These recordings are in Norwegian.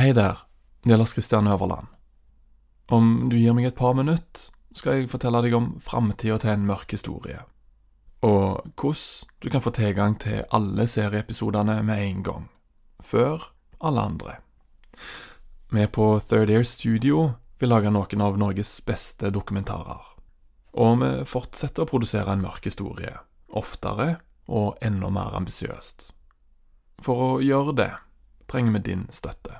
Hei der, det Lars Kristian Øverland. Om du gir meg et par minutter, skal jeg fortelle deg om framtida til en mørk historie, og hvordan du kan få tilgang til alle serieepisodene med en gang, før alle andre. Vi på Third Air Studio vil lage noen av Norges beste dokumentarer, og vi fortsetter å produsere en mørk historie, oftere og enda mer ambisiøst. For å gjøre det trenger vi din støtte.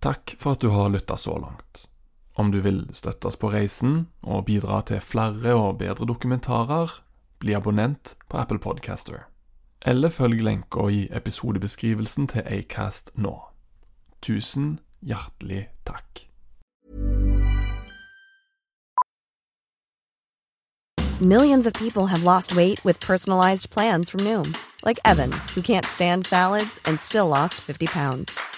Takk for at du har lytta så langt. Om du vil støtte oss på reisen og bidra til flere og bedre dokumentarer, bli abonnent på Apple Podcaster. Eller følg lenka i episodebeskrivelsen til Acast nå. Tusen hjertelig takk. Millions of people have lost weight with personalized plans from Noom, like Evan, who can't stand salads and still lost 50 pounds.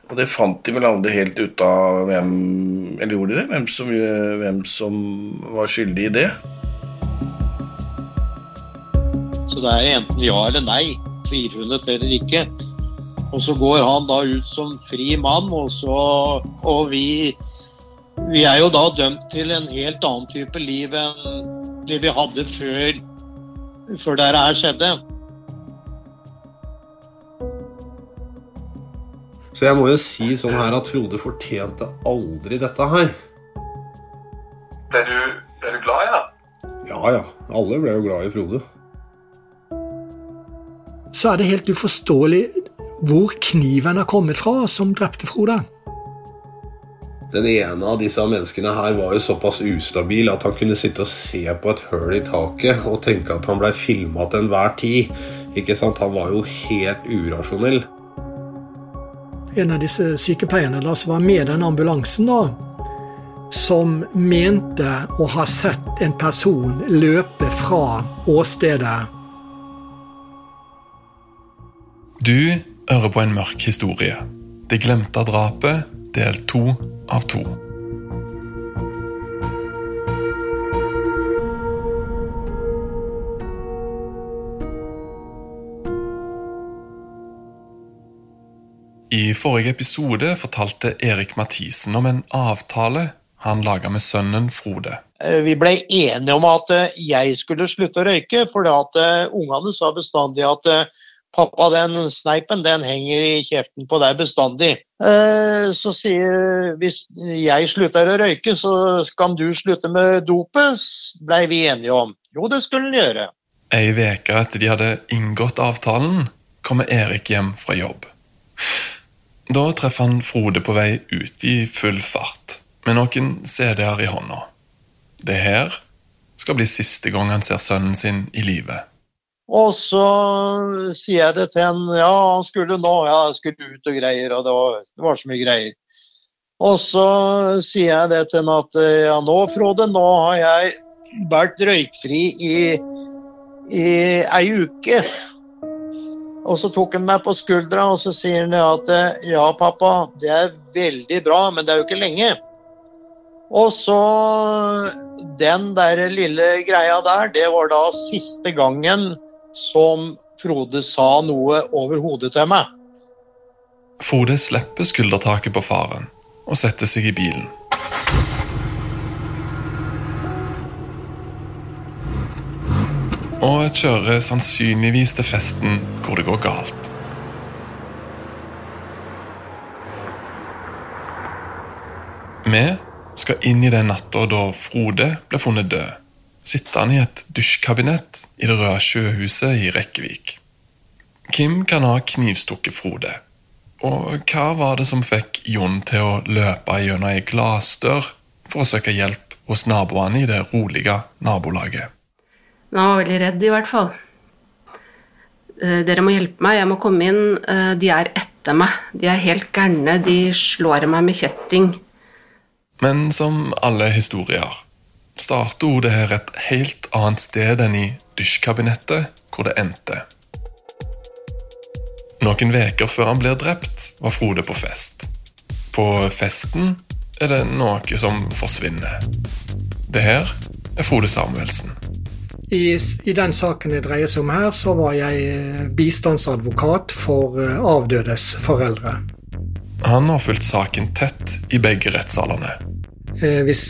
Og det fant de vel aldri helt ut av hvem Eller gjorde de det? Hvem som, hvem som var skyldig i det. Så det er enten ja eller nei, frifunnet eller ikke. Og så går han da ut som fri mann, og så Og vi Vi er jo da dømt til en helt annen type liv enn det vi hadde før, før her skjedde. Så jeg må jo si sånn her at Frode fortjente aldri dette her. Ble du, ble du glad i det? Ja ja, alle ble jo glad i Frode. Så er det helt uforståelig hvor kniven har kommet fra som drepte Frode. Den ene av disse menneskene her var jo såpass ustabil at han kunne sitte og se på et høl i taket og tenke at han blei filma til enhver tid. Ikke sant? Han var jo helt urasjonell. En av disse sykepleierne da, som var med denne ambulansen, da, som mente å ha sett en person løpe fra åstedet. Du hører på en mørk historie. Det glemte drapet, del to av to. I forrige episode fortalte Erik Mathisen om en avtale han laga med sønnen Frode. Eh, Vi ble enige om at eh, jeg skulle slutte å røyke, for eh, ungene sa bestandig at pappa, den sneipen den henger i kjeften på deg bestandig. Så sier hvis jeg slutter å røyke, så skal du slutte med dopet, blei ble vi enige om. Jo, det skulle han gjøre. Ei uke etter de hadde inngått avtalen, kommer Erik hjem fra jobb. Da treffer han Frode på vei ut i full fart, med noen CD-er i hånda. Det her skal bli siste gang han ser sønnen sin i live. Og så sier jeg det til han, ja, han skulle nå, ja, han skulle ut og greier, og det var, det var så mye greier. Og så sier jeg det til han at, ja, nå, Frode, nå har jeg vært røykfri i, i ei uke. Og så tok han meg på skuldra, og så sier han at, eh, ja, pappa, det er veldig bra, men det er jo ikke lenge. Og så Den der lille greia der, det var da siste gangen som Frode sa noe over hodet til meg. Frode slipper skuldertaket på faren og setter seg i bilen. Og kjører sannsynligvis til festen hvor det går galt. Vi skal inn i den natta da Frode ble funnet død, sittende i et dusjkabinett i det røde sjøhuset i Rekkevik. Kim kan ha knivstukket Frode. Og hva var det som fikk Jon til å løpe gjennom ei glassdør for å søke hjelp hos naboene i det rolige nabolaget? Men han var veldig redd, i hvert fall. Eh, Dere må hjelpe meg, jeg må komme inn. Eh, De er etter meg. De er helt gærne. De slår meg med kjetting. Men som alle historier starter ordet her et helt annet sted enn i dusjkabinettet, hvor det endte. Noen veker før han blir drept, var Frode på fest. På festen er det noe som forsvinner. Det her er Frode Samuelsen. I, I den saken det dreier seg om her, så var jeg eh, bistandsadvokat for eh, avdødes foreldre. Han har fulgt saken tett i begge rettssalene. Eh, hvis,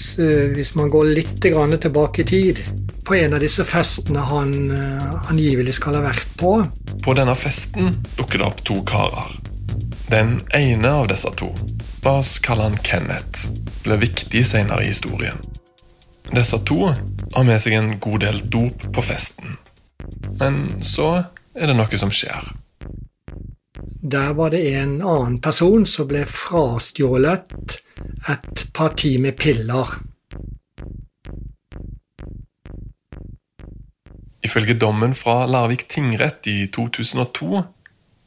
hvis man går litt grann tilbake i tid, på en av disse festene han angivelig skal ha vært på, På denne festen dukker det opp to karer. Den ene av disse to, la oss kalle han Kenneth, ble viktig senere i historien. Disse to har med seg en god del dop på festen. Men så er det noe som skjer. der var det en annen person som ble frastjålet et parti med piller. Ifølge dommen fra Larvik tingrett i 2002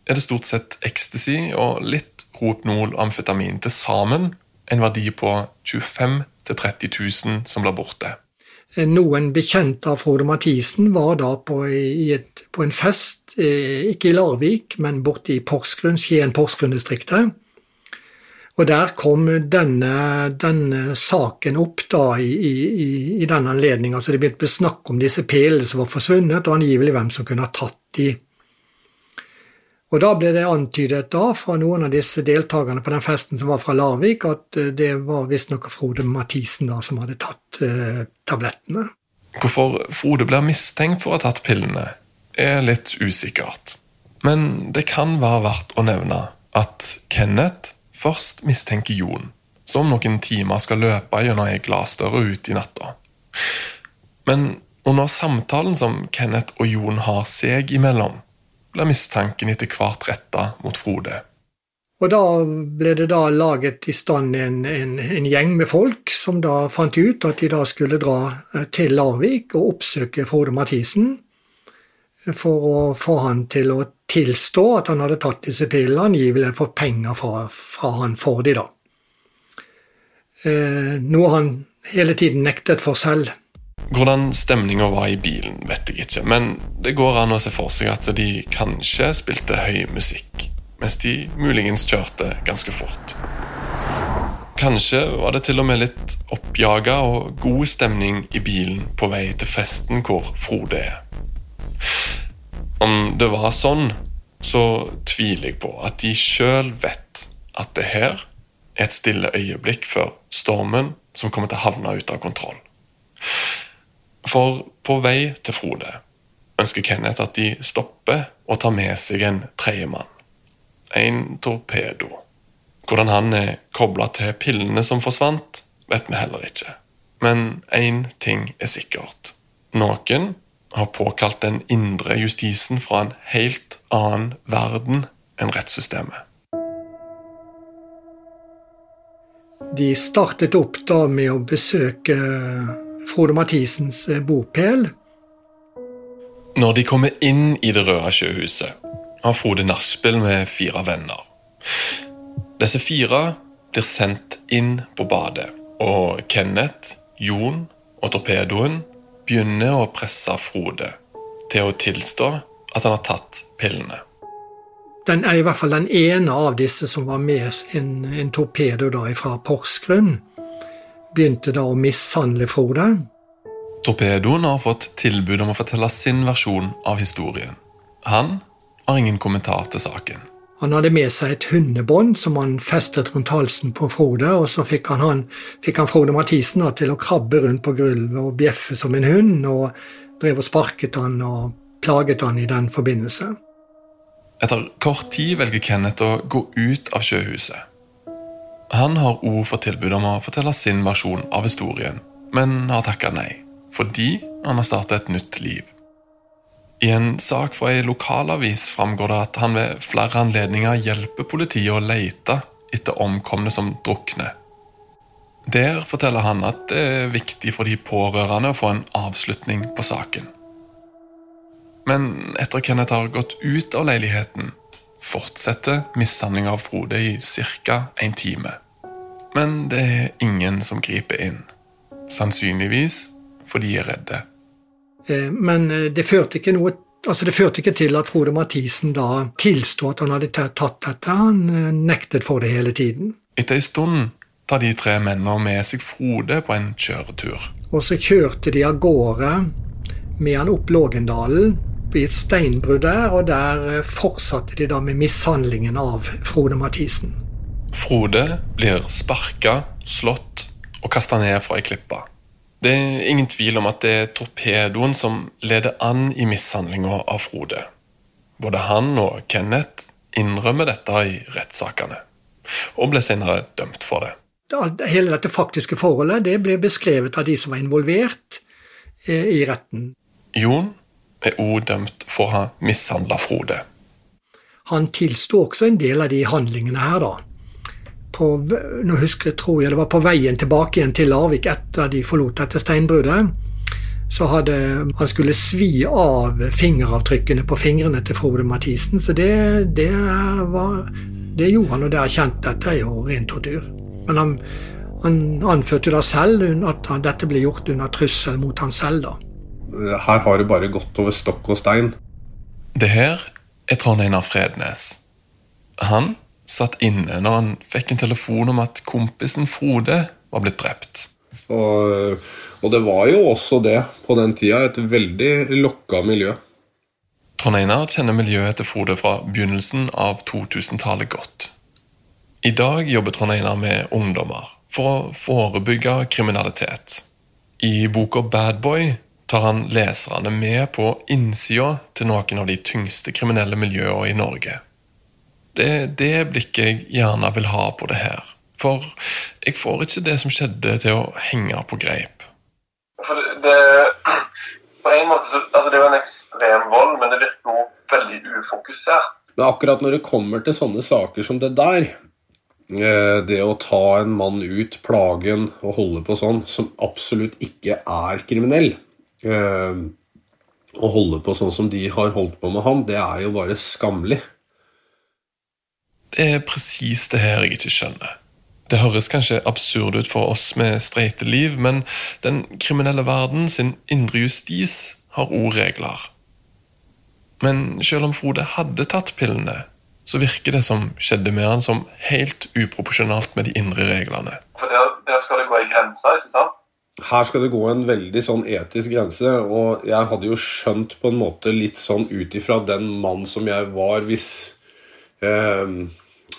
er det stort sett ecstasy og litt Rohypnol amfetamin til sammen en verdi på 25 000-30 000 som blir borte. Noen bekjente av Frode Mathisen var da på, et, på en fest, eh, ikke i Larvik, men borte i Porsgrunn, Skien-Porsgrunn-distriktet. Og der kom denne, denne saken opp da i, i, i denne anledning. Altså det begynte å bli snakk om disse pelene som var forsvunnet, og angivelig hvem som kunne ha tatt de. Og Da ble det antydet da fra noen av disse deltakerne på den festen som var fra Larvik, at eh, det var visstnok Frode Mathisen da som hadde tatt eh, tablettene. Hvorfor Frode blir mistenkt for å ha tatt pillene, er litt usikkert. Men det kan være verdt å nevne at Kenneth først mistenker Jon, som noen timer skal løpe gjennom ei glassdør ut i natta. Men under samtalen som Kenneth og Jon har seg imellom, blir mistanken etter hvert retta mot Frode. Og da ble det da laget i stand en, en, en gjeng med folk som da fant ut at de da skulle dra eh, til Larvik og oppsøke Frode Mathisen for å få han til å tilstå at han hadde tatt disse pillene, angivelig for penger fra, fra han for de da. Eh, noe han hele tiden nektet for selv. Hvordan stemninga var i bilen, vet jeg ikke, men det går an å se for seg at de kanskje spilte høy musikk, mens de muligens kjørte ganske fort. Kanskje var det til og med litt oppjaga og god stemning i bilen på vei til festen hvor Frode er. Om det var sånn, så tviler jeg på at de sjøl vet at det her er et stille øyeblikk før stormen som kommer til å havne ut av kontroll. For på vei til Frode ønsker Kenneth at de stopper og tar med seg en tredjemann. En torpedo. Hvordan han er kobla til pillene som forsvant, vet vi heller ikke. Men én ting er sikkert. Noen har påkalt den indre justisen fra en helt annen verden enn rettssystemet. De startet opp da med å besøke Frode Mathisens eh, bopel. Når de kommer inn i Det røde sjøhuset, har Frode nachspiel med fire venner. Disse fire blir sendt inn på badet, og Kenneth, Jon og torpedoen begynner å presse Frode til å tilstå at han har tatt pillene. Den er i hvert fall den ene av disse som var med en, en torpedo da fra Porsgrunn, begynte da å mishandle Frode. Torpedoen har fått tilbud om å fortelle sin versjon av historien. Han har ingen kommentar til saken. Han hadde med seg et hundebånd som han festet rundt halsen på Frode, og så fikk han, han, fikk han Frode Mathisen da, til å krabbe rundt på gulvet og bjeffe som en hund, og drev og sparket han og plaget han i den forbindelse. Etter kort tid velger Kenneth å gå ut av sjøhuset. Han har òg fått tilbud om å fortelle sin versjon av historien, men har takka nei, fordi han har startet et nytt liv. I en sak fra ei lokalavis framgår det at han ved flere anledninger hjelper politiet å lete etter omkomne som drukner. Der forteller han at det er viktig for de pårørende å få en avslutning på saken. Men etter Kenneth har gått ut av leiligheten, fortsetter mishandlinga av Frode i ca. en time. Men det er ingen som griper inn. Sannsynligvis fordi de er redde. Eh, men eh, det førte ikke noe Altså Det førte ikke til at Frode Mathisen da tilsto at han hadde tatt dette. Han eh, nektet for det hele tiden. Etter en stund tar de tre mennene med seg Frode på en kjøretur. Og så kjørte de av gårde med han opp Lågendalen i et steinbrudd der, og der fortsatte de da med mishandlingen av Frode Mathisen. Frode blir sparka, slått og kasta ned fra ei klippe. Det er ingen tvil om at det er torpedoen som leder an i mishandlinga av Frode. Både han og Kenneth innrømmer dette i rettssakene, og ble senere dømt for det. Hele dette faktiske forholdet det ble beskrevet av de som var involvert eh, i retten. Jon er òg dømt for å ha mishandla Frode. Han tilsto også en del av de handlingene her, da på, nå husker jeg, tror jeg det var på veien tilbake igjen til Larvik etter de forlot dette steinbruddet, så hadde han skulle svi av fingeravtrykkene på fingrene til Frode Mathisen. Så det, det, var, det gjorde han, og det erkjente dette er jo ren tortur. Men han, han anførte da selv at dette ble gjort under trussel mot han selv. da. Her har det bare gått over stokk og stein. Det her er Trond Einar Frednes. Han satt inne når han fikk en telefon om at kompisen Frode var blitt drept. Og, og det var jo også det på den tida, et veldig lokka miljø. Trond Einar kjenner miljøet til Frode fra begynnelsen av 2000-tallet godt. I dag jobber Trond Einar med ungdommer for å forebygge kriminalitet. I boka Bad Boy tar han leserne med på innsida til noen av de tyngste kriminelle miljøene i Norge. Det er det blikket jeg gjerne vil ha på det her. For jeg får ikke det som skjedde, til å henge på greip. For det, på en måte så, altså det er jo en ekstrem vold, men det virker jo veldig ufokusert. Men akkurat når det kommer til sånne saker som det der, eh, det å ta en mann ut, plagen og holde på sånn, som absolutt ikke er kriminell eh, Å holde på sånn som de har holdt på med ham, det er jo bare skammelig. Det er presis det her jeg ikke skjønner. Det høres kanskje absurd ut for oss med streite liv, men den kriminelle verden sin indre justis har òg regler. Men selv om Frode hadde tatt pillene, så virker det som skjedde med han som helt uproporsjonalt med de indre reglene. For der, der skal det gå en grense, ikke sant? Her skal det gå en veldig sånn etisk grense, og jeg hadde jo skjønt på en måte litt sånn ut ifra den mann som jeg var, hvis eh,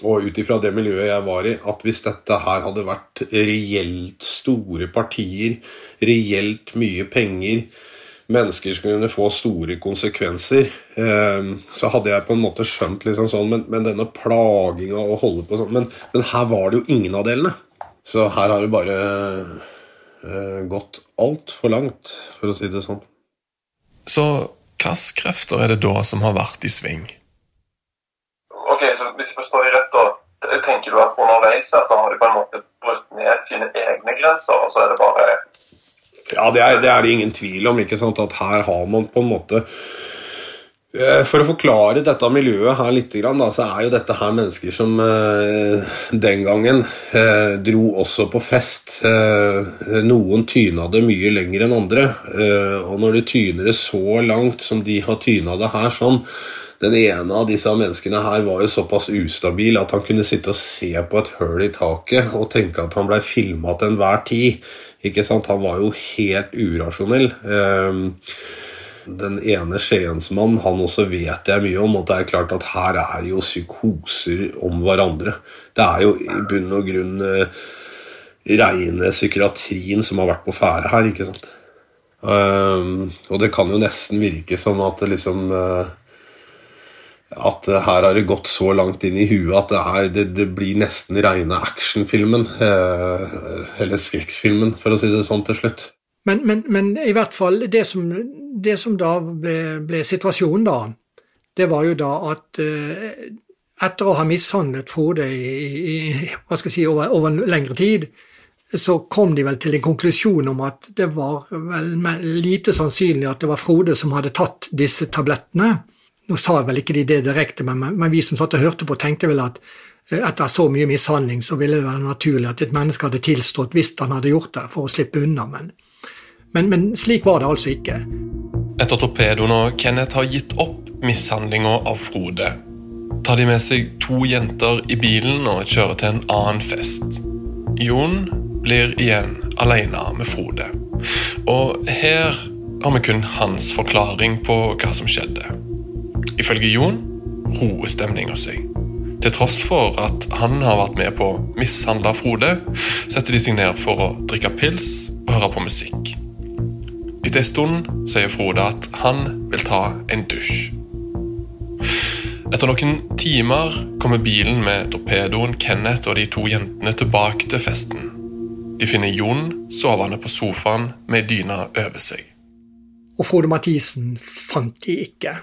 og ut ifra det miljøet jeg var i, at hvis dette her hadde vært reelt store partier, reelt mye penger, mennesker som kunne få store konsekvenser, eh, så hadde jeg på en måte skjønt liksom sånn, men, men denne plaginga og holde på sånn men, men, her var det jo ingen av delene. Så her har det bare uh, gått altfor langt, for å si det sånn. Så hvilke krefter er det da som har vært i sving? Ok, så Hvis jeg forstår det rett, da tenker du at underveis her så har de på en måte brutt ned sine egne grenser, og så er det bare Ja, det er det, er ingen tvil om. ikke sant, At her har man på en måte eh, for å forklare dette miljøet her litt, så er jo dette her mennesker som eh, den gangen eh, dro også på fest. Noen tyna det mye lenger enn andre. Og når de tyner det så langt som de har tyna det her sånn, Den ene av disse menneskene her var jo såpass ustabil at han kunne sitte og se på et høl i taket og tenke at han blei filma til enhver tid. Ikke sant? Han var jo helt urasjonell. Ehm, den ene skiensmannen, han også vet jeg mye om, og det er klart at her er jo psykoser om hverandre. Det er jo i bunn og grunn eh, reine psykiatrien som har vært på ferde her, ikke sant. Um, og det kan jo nesten virke som at det liksom eh, at her har det gått så langt inn i huet at det, er, det, det blir nesten reine actionfilmen. Eh, eller skrekkfilmen, for å si det sånn til slutt. Men, men, men i hvert fall, det som, det som da ble, ble, situasjonen da, det var jo da at eh, etter å ha mishandlet Frode i, i, hva skal jeg si, over, over lengre tid, så kom de vel til en konklusjon om at det var vel lite sannsynlig at det var Frode som hadde tatt disse tablettene. Nå sa vel ikke de det direkte, men, men vi som satt og hørte på, tenkte vel at eh, etter så mye mishandling så ville det være naturlig at et menneske hadde tilstått hvis han hadde gjort det, for å slippe unna. Men, men, men slik var det altså ikke. Etter torpedoen og Kenneth har gitt opp mishandlinga av Frode, tar de med seg to jenter i bilen og kjører til en annen fest. Jon blir igjen alene med Frode. Og her har vi kun hans forklaring på hva som skjedde. Ifølge Jon roer stemninga seg. Til tross for at han har vært med på å mishandle Frode, setter de seg ned for å drikke pils og høre på musikk. Etter en stund sier Frode at han vil ta en dusj. Etter noen timer kommer bilen med torpedoen, Kenneth og de to jentene tilbake til festen. De finner Jon sovende på sofaen med dyna over seg. Og Frode Mathisen fant de ikke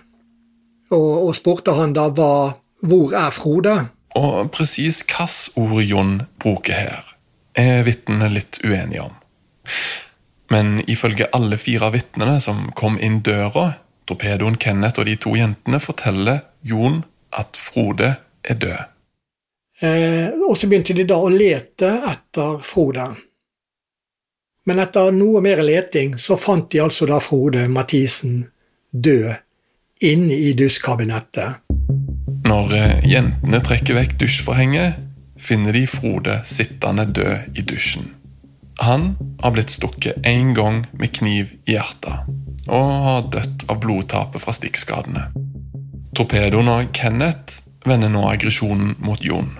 og, og spurte han da hva, hvor er Frode? Og presis hvilket ord Jon bruker her, er vitnene litt uenige om. Men ifølge alle fire vitnene som kom inn døra, torpedoen Kenneth og de to jentene, forteller Jon at Frode er død. Eh, og så begynte de da å lete etter Frode. Men etter noe mer leting så fant de altså da Frode Mathisen død inne i dusjkabinettet. Når eh, jentene trekker vekk dusjforhenget, finner de Frode sittende død i dusjen. Han har blitt stukket én gang med kniv i hjertet og har dødd av blodtapet fra stikkskadene. Torpedoen og Kenneth vender nå aggresjonen mot Jon.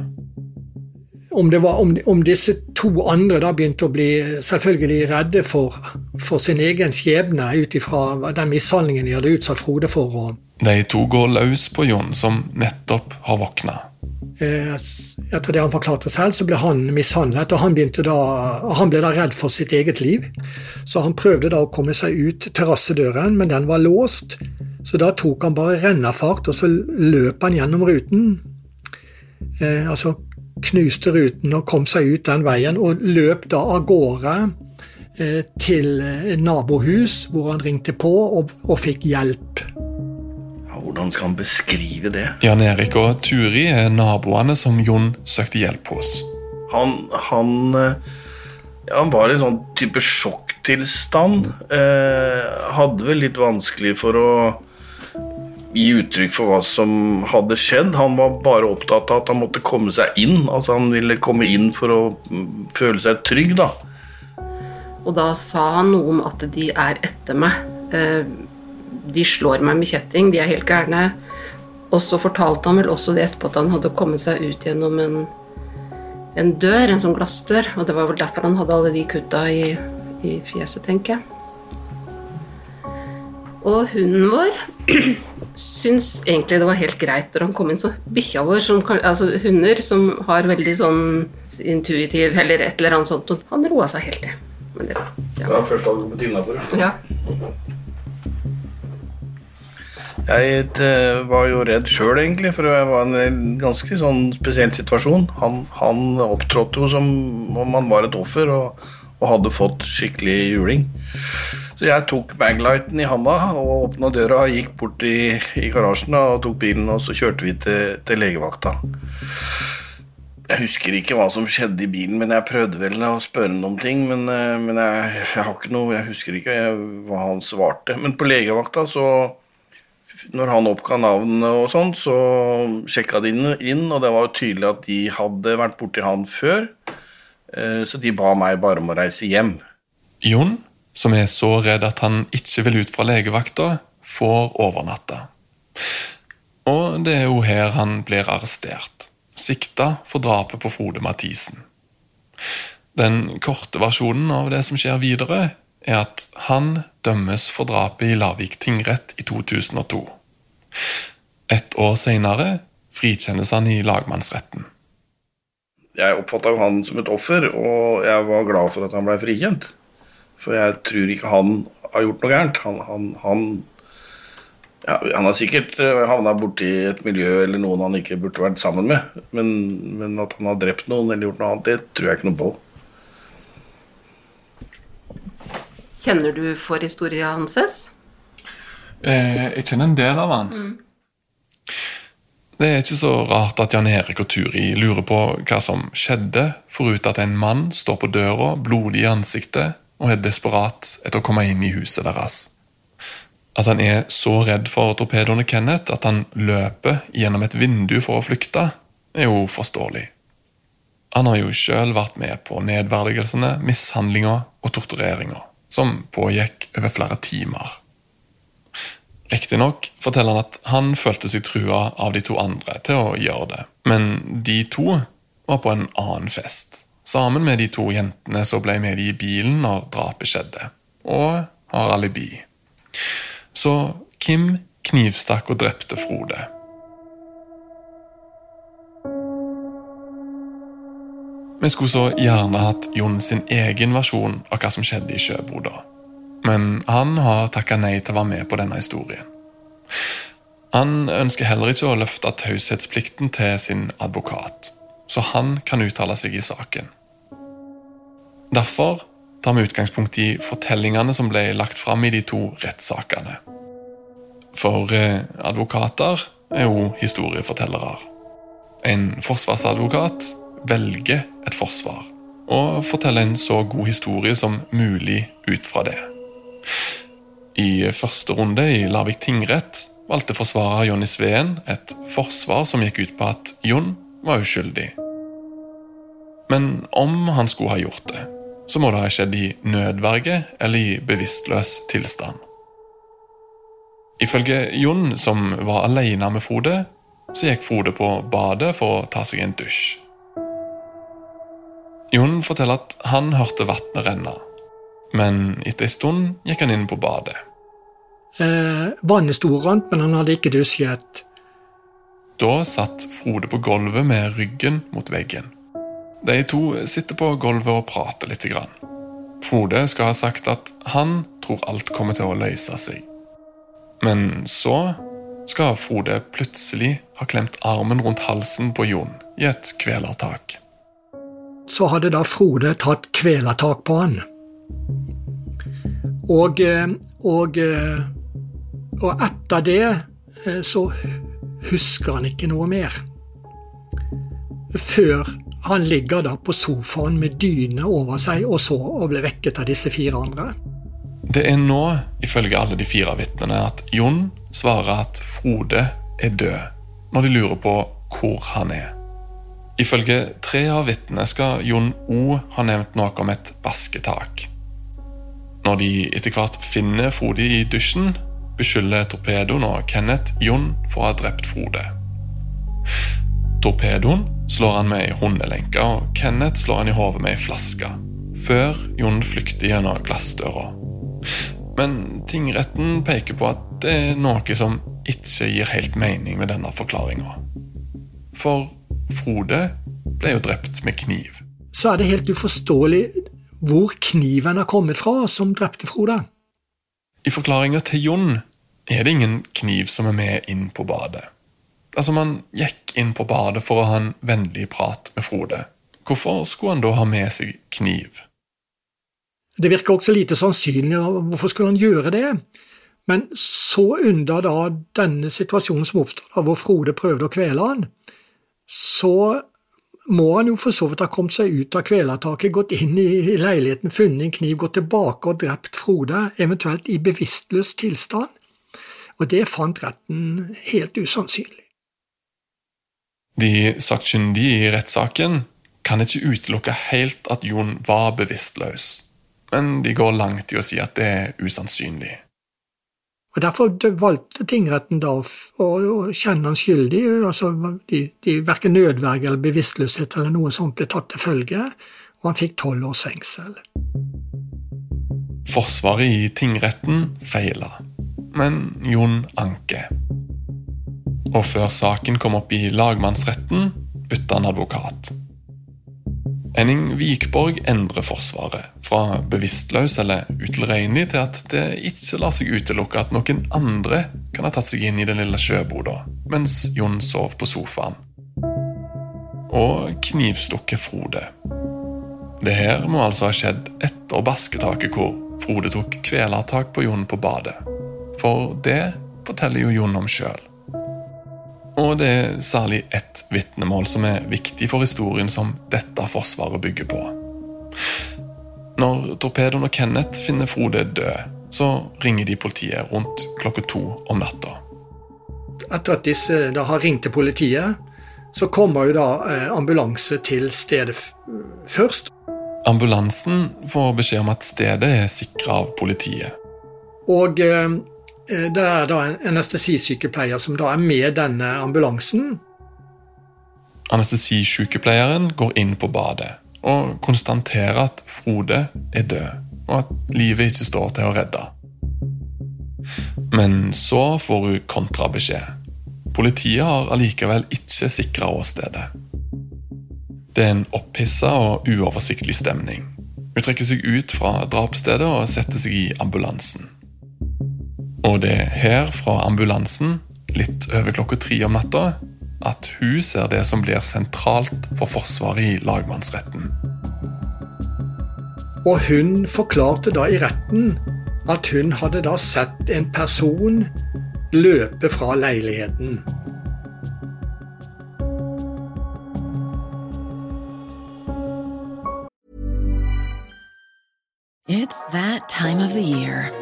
Om, var, om, om, disse to andre da begynte å bli selvfølgelig redde for, for sin egen skjebne ut ifra den mishandlingen de hadde utsatt Frode for. De to går løs på Jon, som nettopp har våkna. Eh, etter det han forklarte selv, så ble han mishandlet, og han, da, han ble da redd for sitt eget liv. Så han prøvde da å komme seg ut terrassedøren, men den var låst. Så da tok han bare rennafart, og så løp han gjennom ruten. Eh, altså knuste ruten og kom seg ut den veien, og løp da av gårde eh, til nabohus, hvor han ringte på og, og fikk hjelp. hvordan skal han beskrive det? Jan Erik og Turi er naboene som Jon søkte hjelp hos. Han, han, eh, ja, han var i en sånn type sjokktilstand. Eh, hadde vel litt vanskelig for å gi uttrykk for hva som hadde skjedd. Han var bare opptatt av at han måtte komme seg inn. Altså Han ville komme inn for å mm, føle seg trygg, da. Og da sa han noe om at de er etter meg. Eh, de slår meg med kjetting, de er helt gærne. Og så fortalte han vel også det etterpå at han hadde kommet seg ut gjennom en, en dør, en sånn glassdør. Og det var vel derfor han hadde alle de kutta i, i fjeset, tenker jeg. Og hunden vår syns egentlig det var helt greit når han kom inn. Så bikkja vår, som, altså hunder som har veldig sånn intuitiv eller et eller annet sånt, han roa seg helt ned. Men det, ja. det var første gang du på dyna det? Ja. Jeg eh, var jo redd sjøl, egentlig, for det var en ganske sånn spesiell situasjon. Han, han opptrådte jo som om han var et offer og, og hadde fått skikkelig juling. Så jeg tok baglighten i handa og åpna døra og gikk bort i, i garasjen og tok bilen, og så kjørte vi til, til, legevakta. Jeg husker ikke hva som skjedde i bilen, men jeg prøvde vel å spørre ham om ting. Men, eh, men jeg, jeg, har ikke noe, jeg husker ikke hva han svarte. Men på legevakta så når han oppga navnene og sånn, så sjekka de inn, og det var jo tydelig at de hadde vært borti han før. Eh, så de ba meg bare om å reise hjem. Jon, som er så redd at han ikke vil ut fra legevakta, får overnatte. Og det er jo her han blir arrestert, sikta for drapet på Frode Mathisen. Den korte versjonen av det som skjer videre, er at han dømmes for drapet i Lavik tingrett i 2002. Ett år senere frikjennes han i lagmannsretten. Jeg oppfatta han som et offer, og jeg var glad for at han ble frikjent. For jeg tror ikke han har gjort noe gærent. Han, han, han, ja, han har sikkert eh, havna borti et miljø eller noen han ikke burde vært sammen med. Men, men at han har drept noen eller gjort noe annet, det tror jeg ikke noe på. Kjenner du for historia hans? Eh, jeg kjenner en del av han. Mm. Det er ikke så rart at Jan Erik og Turi lurer på hva som skjedde, forut at en mann står på døra, blodig i ansiktet, og er desperat etter å komme inn i huset deres. At han er så redd for torpedoene Kenneth at han løper gjennom et vindu for å flykte, er jo forståelig. Han har jo sjøl vært med på nedverdigelsene, mishandlinga og tortureringa som pågikk over flere timer. Riktignok forteller han at han følte seg trua av de to andre til å gjøre det, men de to var på en annen fest, sammen med de to jentene som ble med i bilen når drapet skjedde, og har alibi. Så Kim knivstakk og drepte Frode. Vi skulle så gjerne hatt Jon sin egen versjon av hva som skjedde i sjøboda. Men han har takka nei til å være med på denne historien. Han ønsker heller ikke å løfte taushetsplikten til sin advokat, så han kan uttale seg i saken. Derfor tar vi utgangspunkt i fortellingene som ble lagt fram i de to rettssakene. For eh, advokater er jo historiefortellere. En forsvarsadvokat velger et forsvar og forteller en så god historie som mulig ut fra det. I første runde i Larvik tingrett valgte forsvarer Jonny Sveen et forsvar som gikk ut på at Jon var uskyldig. Men om han skulle ha gjort det, så må det ha skjedd i nødverge eller i bevisstløs tilstand. Ifølge Jon, som var alene med Frode, så gikk Frode på badet for å ta seg en dusj. Jon forteller at han hørte vannet renne, men etter en stund gikk han inn på badet. Eh, vannet sto rant, men han hadde ikke dusjet. Da satt Frode på gulvet med ryggen mot veggen. De to sitter på gulvet og prater litt. Frode skal ha sagt at han tror alt kommer til å løse seg. Men så skal Frode plutselig ha klemt armen rundt halsen på Jon i et kvelertak så hadde da Frode tatt kvelertak på han. Og, eh, og, eh, og etter det eh, så husker han ikke noe mer. Før han ligger da på sofaen med dyne over seg og så og ble vekket av disse fire andre. Det er nå, ifølge alle de fire vitnene, at Jon svarer at Frode er død, når de lurer på hvor han er. Ifølge tre av vitnene skal Jon O ha nevnt noe om et basketak. Når de etter hvert finner Frode i dusjen, beskylder Torpedoen og Kenneth Jon for å ha drept Frode. Torpedoen slår han med ei hundelenke, og Kenneth slår han i hodet med ei flaske, før Jon flykter gjennom glassdøra. Men tingretten peker på at det er noe som ikke gir helt mening med denne forklaringa. For Frode ble jo drept med kniv. Så er det helt uforståelig hvor kniven har kommet fra som drepte Frode. I forklaringa til Jon er det ingen kniv som er med inn på badet. Altså, Man gikk inn på badet for å ha en vennlig prat med Frode. Hvorfor skulle han da ha med seg kniv? Det virker også lite sannsynlig, hvorfor skulle han gjøre det? Men så under da denne situasjonen som oppstod, hvor Frode prøvde å kvele han, så må han jo for så vidt ha kommet seg ut av kvelertaket, gått inn i leiligheten, funnet en kniv, gått tilbake og drept Frode, eventuelt i bevisstløs tilstand. Og det fant retten helt usannsynlig. De sakkyndige i rettssaken kan ikke utelukke helt at Jon var bevisstløs, men de går langt i å si at det er usannsynlig. Og Derfor valgte tingretten da å, kjenne han skyldig. altså de, de Verken nødverge eller bevisstløshet eller noe sånt ble tatt til følge, og han fikk tolv års fengsel. Forsvaret i tingretten feila, men Jon anker. Og før saken kom opp i lagmannsretten, bytta han advokat. Henning Vikborg endrer Forsvaret, fra bevisstløs eller utilregnelig til at det ikke lar seg utelukke at noen andre kan ha tatt seg inn i den lille sjøboda mens Jon sov på sofaen. Og knivstukket Frode. Det her må altså ha skjedd etter basketaket hvor Frode tok kvelertak på Jon på badet. For det forteller jo Jon om sjøl. Og det er særlig ett vitnemål som er viktig for historien som dette forsvaret bygger på. Når torpedoen og Kenneth finner Frode død, så ringer de politiet rundt klokka to om natta. Etter at disse da har ringt til politiet, så kommer jo da eh, ambulanse til stedet først. Ambulansen får beskjed om at stedet er sikra av politiet. Og eh, det er da en anestesisykepleier som da er med denne ambulansen. Anestesisykepleieren går inn på badet og konstaterer at Frode er død, og at livet ikke står til å redde. Men så får hun kontrabeskjed. Politiet har allikevel ikke sikra åstedet. Det er en opphissa og uoversiktlig stemning. Hun trekker seg ut fra drapsstedet og setter seg i ambulansen. Og det er her fra ambulansen, litt over klokka tre om natta, at hun ser det som blir sentralt for Forsvaret i lagmannsretten. Og hun forklarte da i retten at hun hadde da sett en person løpe fra leiligheten. It's that time of the year.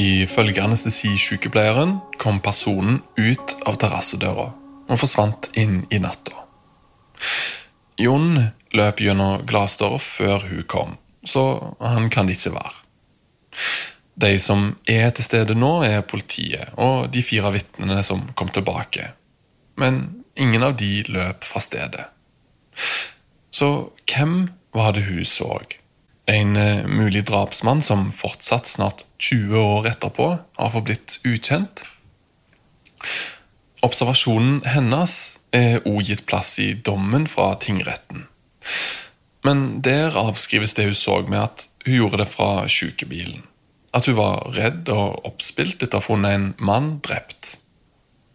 Ifølge anestesisykepleieren kom personen ut av terrassedøra og forsvant inn i natta. Jon løp gjennom glassdøra før hun kom, så han kan det ikke være. De som er til stede nå, er politiet og de fire vitnene som kom tilbake. Men ingen av de løp fra stedet. Så hvem var det hun så? En eh, mulig drapsmann som fortsatt snart 20 år etterpå har forblitt ukjent. Observasjonen hennes er òg gitt plass i dommen fra tingretten. Men der avskrives det hun så med at hun gjorde det fra sykebilen. At hun var redd og oppspilt etter å ha funnet en mann drept.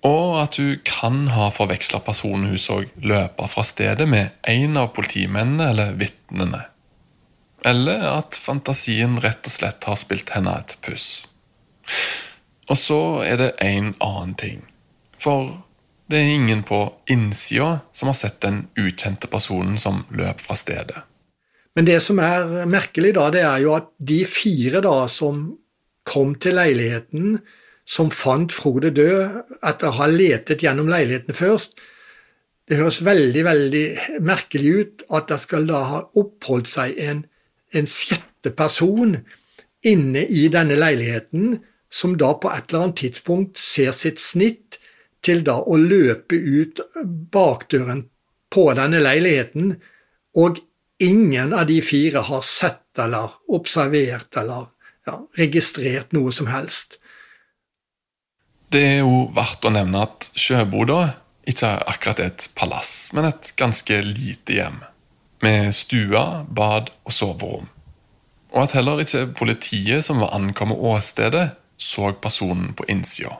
Og at hun kan ha forveksla personen hun så løpe fra stedet med en av politimennene eller vitnene. Eller at fantasien rett og slett har spilt henne et puss. Og så er det en annen ting. For det er ingen på innsida som har sett den ukjente personen som løp fra stedet. Men det som er merkelig, da, det er jo at de fire da som kom til leiligheten, som fant Frode død etter å ha letet gjennom leiligheten først, det høres veldig, veldig merkelig ut at det skal da ha oppholdt seg en en sjette person inne i denne leiligheten, som da på et eller annet tidspunkt ser sitt snitt til da å løpe ut bakdøren på denne leiligheten, og ingen av de fire har sett eller observert eller ja, registrert noe som helst. Det er jo verdt å nevne at Sjøboda ikke er akkurat et palass, men et ganske lite hjem med stua, bad og soverom. Og at heller ikke politiet som var ankommet åstedet, så personen på innsida.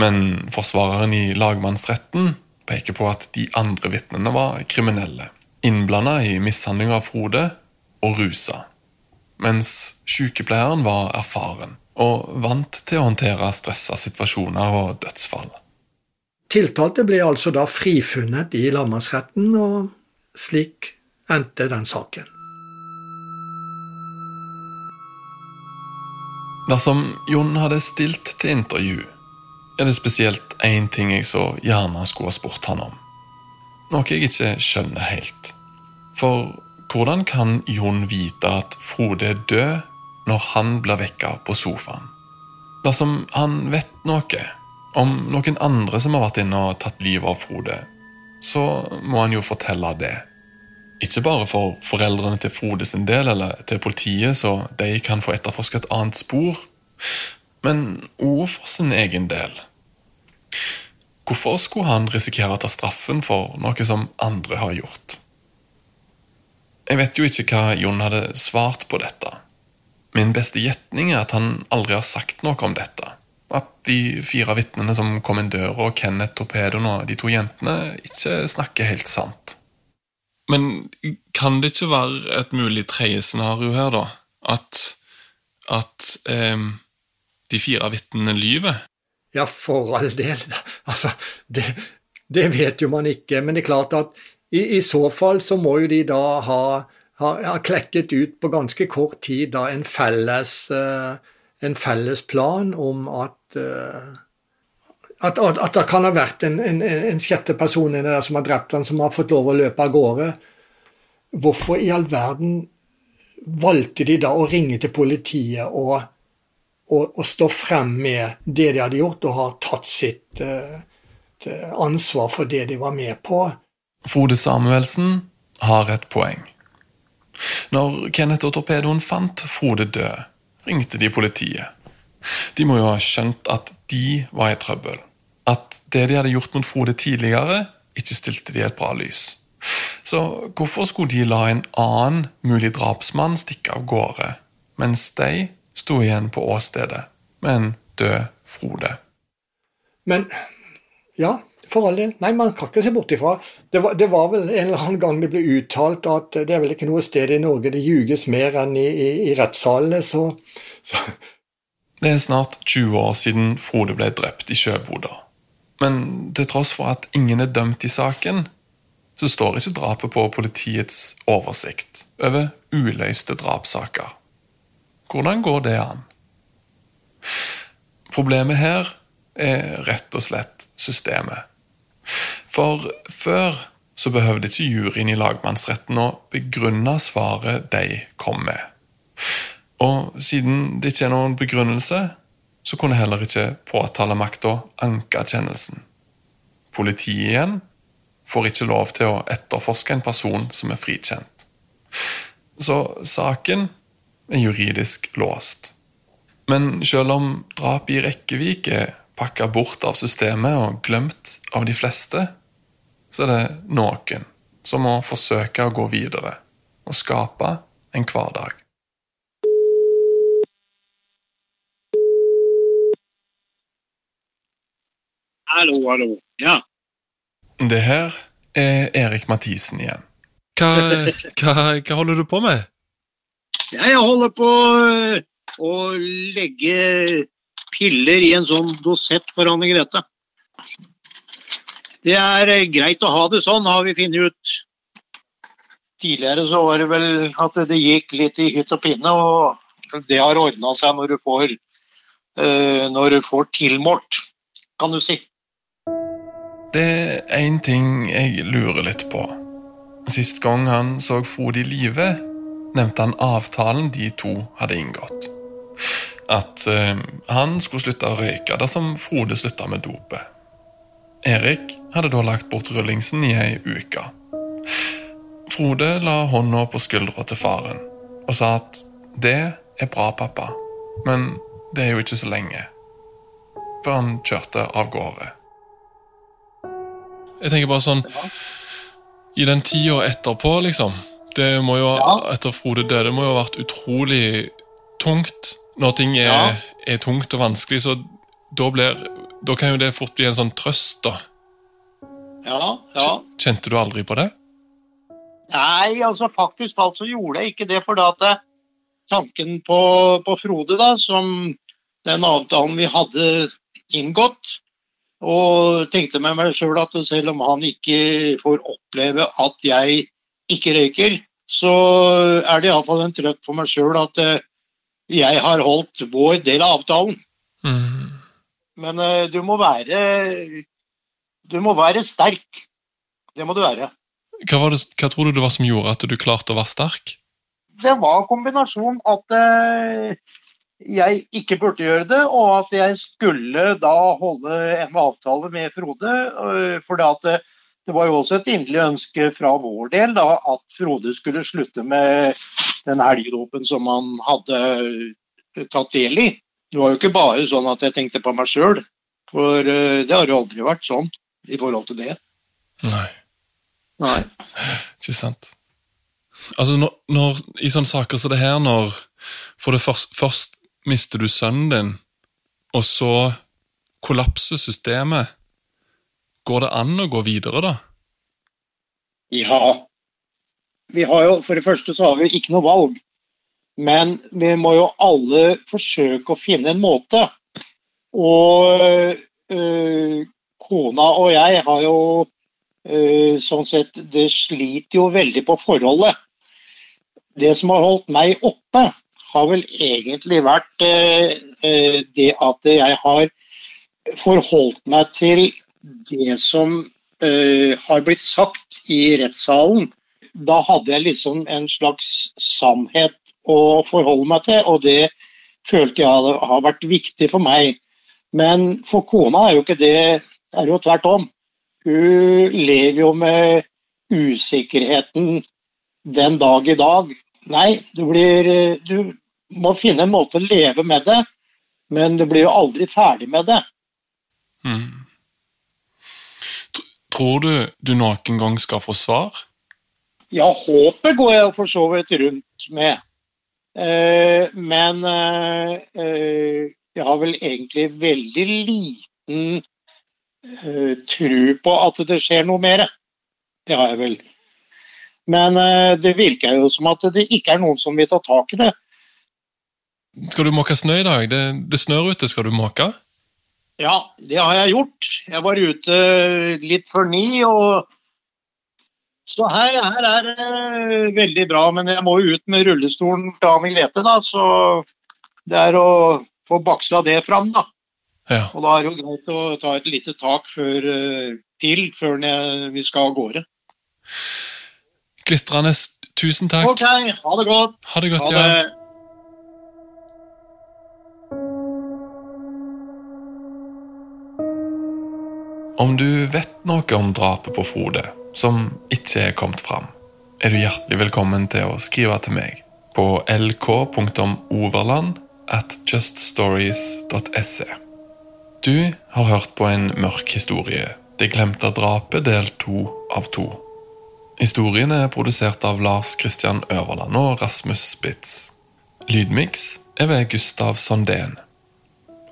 Men forsvareren i lagmannsretten peker på at de andre vitnene var kriminelle, innblanda i mishandling av Frode og rusa, mens sykepleieren var erfaren og vant til å håndtere stressa situasjoner og dødsfall. Tiltalte ble altså da frifunnet i lagmannsretten, og slik endte den saken. Dersom Jon hadde stilt til intervju, er det spesielt én ting jeg så gjerne skulle ha spurt han om. Noe jeg ikke skjønner helt. For hvordan kan Jon vite at Frode er død når han blir vekka på sofaen? Dersom han vet noe om noen andre som har vært inne og tatt livet av Frode, så må han jo fortelle det. Ikke bare for foreldrene til Frode sin del, eller til politiet, så de kan få etterforske et annet spor, men òg for sin egen del. Hvorfor skulle han risikere å ta straffen for noe som andre har gjort? Jeg vet jo ikke hva Jon hadde svart på dette. Min beste gjetning er at han aldri har sagt noe om dette. At de fire vitnene som kom inn døra, og Kenneth Torpedoen og de to jentene, ikke snakker helt sant. Men kan det ikke være et mulig tredje scenario her, da? At, at eh, de fire vitnene lyver? Ja, for all del. Altså, det, det, vet jo man ikke. Men det er klart at i, i så fall så må jo de da ha, ha, ha klekket ut på ganske kort tid da en felles, uh, en felles plan om at uh, at, at, det kan ha vært en, en, en sjette person der som har drept han, som har fått lov å løpe av gårde. Hvorfor i all verden valgte de da å ringe til politiet og, og, og stå frem med det de hadde gjort, og har tatt sitt uh, ansvar for det de var med på? Frode Samuelsen har et poeng. Når Kenneth og Torpedoen fant Frode død, ringte de politiet. De må jo ha skjønt at de var i trøbbel. At det de hadde gjort mot Frode tidligere, ikke stilte de et bra lys. Så hvorfor skulle de la en annen mulig drapsmann stikke av gårde, mens de sto igjen på åstedet med en død Frode? Men ja, for all del. Nei, man kan ikke se bort ifra. Det var, det var, vel en eller annen gang det ble uttalt at det er vel ikke noe sted i Norge det ljuges mer enn i, i, i rettssalene, så, så det er snart 20 år siden Frode ble drept i Sjøboda. Men til tross for at ingen er dømt i saken, så står ikke drapet på politiets oversikt over uløste drapssaker. Hvordan går det an? Problemet her er rett og slett systemet. For før så behøvde ikke juryen i lagmannsretten å begrunne svaret de kom med. Og siden det ikke er noen begrunnelse, så kunne heller ikke påtalemakta anke kjennelsen. Politiet igjen får ikke lov til å etterforske en person som er frikjent. Så saken er juridisk låst. Men selv om drapet i Rekkevik er pakka bort av systemet og glemt av de fleste, så er det noen som må forsøke å gå videre og skape en hverdag. Hallo, hallo. Ja. Det her er Erik Mathisen igjen. Hva, hva, hva holder du på med? Jeg holder på øh, å legge piller i en sånn dosett for Anne Grete. Det er øh, greit å ha det sånn, har vi funnet ut. Tidligere så var det vel at det gikk litt i hytt og pinne, og det har ordna seg når du får, øh, når du får tilmålt, kan du si. Det er én ting jeg lurer litt på. Sist gang han så Frode i live, nevnte han avtalen de to hadde inngått. At eh, han skulle slutte å røyke dersom Frode slutta med dopet. Erik hadde da lagt bort rullingsen i ei uke. Frode la hånda på skuldra til faren og sa at det er bra, pappa, men det er jo ikke så lenge. Før han kjørte av gårde. Jeg tenker bare sånn I den tida etterpå, liksom Det må jo, Etter Frode døde må jo ha vært utrolig tungt. Når ting er, Ja. er tungt og vanskelig, så da, blir, da kan jo det fort bli en sånn trøst, da. Ja, ja. Kjente du aldri på det? Nei, altså faktisk alt så gjorde jeg ikke det, for at eh, tanken på, på Frode, da, som den avtalen vi hadde inngått, og tenkte med meg sjøl at selv om han ikke får oppleve at jeg ikke røyker, så er det iallfall en trøtt på meg sjøl at eh, jeg har holdt vår del av avtalen. Men eh, du må være Du må være sterk. Det må du være. Hva, det, hva tror du det var som gjorde at du klarte å være sterk? det var kombinasjon at eh, jeg ikke burde gjøre det, og at jeg skulle da holde en avtale med Frode. eh, For det, at det, var jo også et inderlig ønske fra vår del da, at Frode skulle slutte med den helgedopen som han hadde eh, tatt del i. Det var jo ikke bare sånn at jeg tenkte på meg sjøl, for det har jo aldri vært sånn i forhold til det. Nei. Nei. Ikke sant. Altså, når, når, I sånne saker som det her, når For det først, først mister du sønnen din, og så kollapser systemet. Går det an å gå videre, da? Ja. Vi har jo, for det første så har vi ikke noe valg. Men vi må jo alle forsøke å finne en måte. Og øh, kona og jeg har jo øh, sånn sett Det sliter jo veldig på forholdet. Det som har holdt meg oppe, har vel egentlig vært øh, øh, det at jeg har forholdt meg til det som øh, har blitt sagt i rettssalen. Da hadde jeg liksom en slags sannhet å forholde meg til, og det følte jeg har vært viktig for meg. Men for kona er jo ikke det er jo tvert om. Hun lever jo med usikkerheten den dag i dag. Nei, du, blir, du må finne en måte å leve med det, men du blir jo aldri ferdig med det. Mm. Tror du du noen gang skal få svar? Ja, håpet går jeg for så vidt rundt med. Eh, men eh, eh, jeg har vel egentlig veldig liten eh, tro på at det skjer noe mer. Det har jeg vel. Men eh, det virker jo som at det ikke er noen som vil ta tak i det. Skal du måke snø i dag? Det, det snør ute. Skal du måke? Ja, det har jeg gjort. Jeg var ute litt før ni, og så her, her er det veldig bra. Men jeg må jo ut med rullestolen til Anne Grete, da, så det er å få baksla det fram, da. Ja. Og da er det jo greit å ta et lite tak før, eh, til før vi skal av gårde. Glitrende. Tusen takk. Ok, ha det godt. Ha det godt, Ha ja. Om du vet noe om drapet på Frode som ikke er kommet fram, er du hjertelig velkommen til å skrive til meg på lk.overland at juststories.se. Du har hørt på en mørk historie, Det glemte drapet del to av to. Historien er produsert av Lars Christian Øverland og Rasmus Spitz. Lydmiks er ved Gustav Sondén.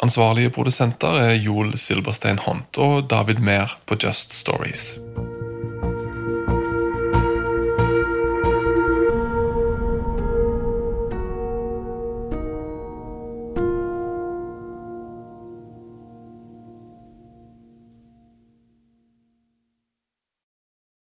Ansvarlige produsenter er Joel Silberstein Hont og David Mehr på Just Stories.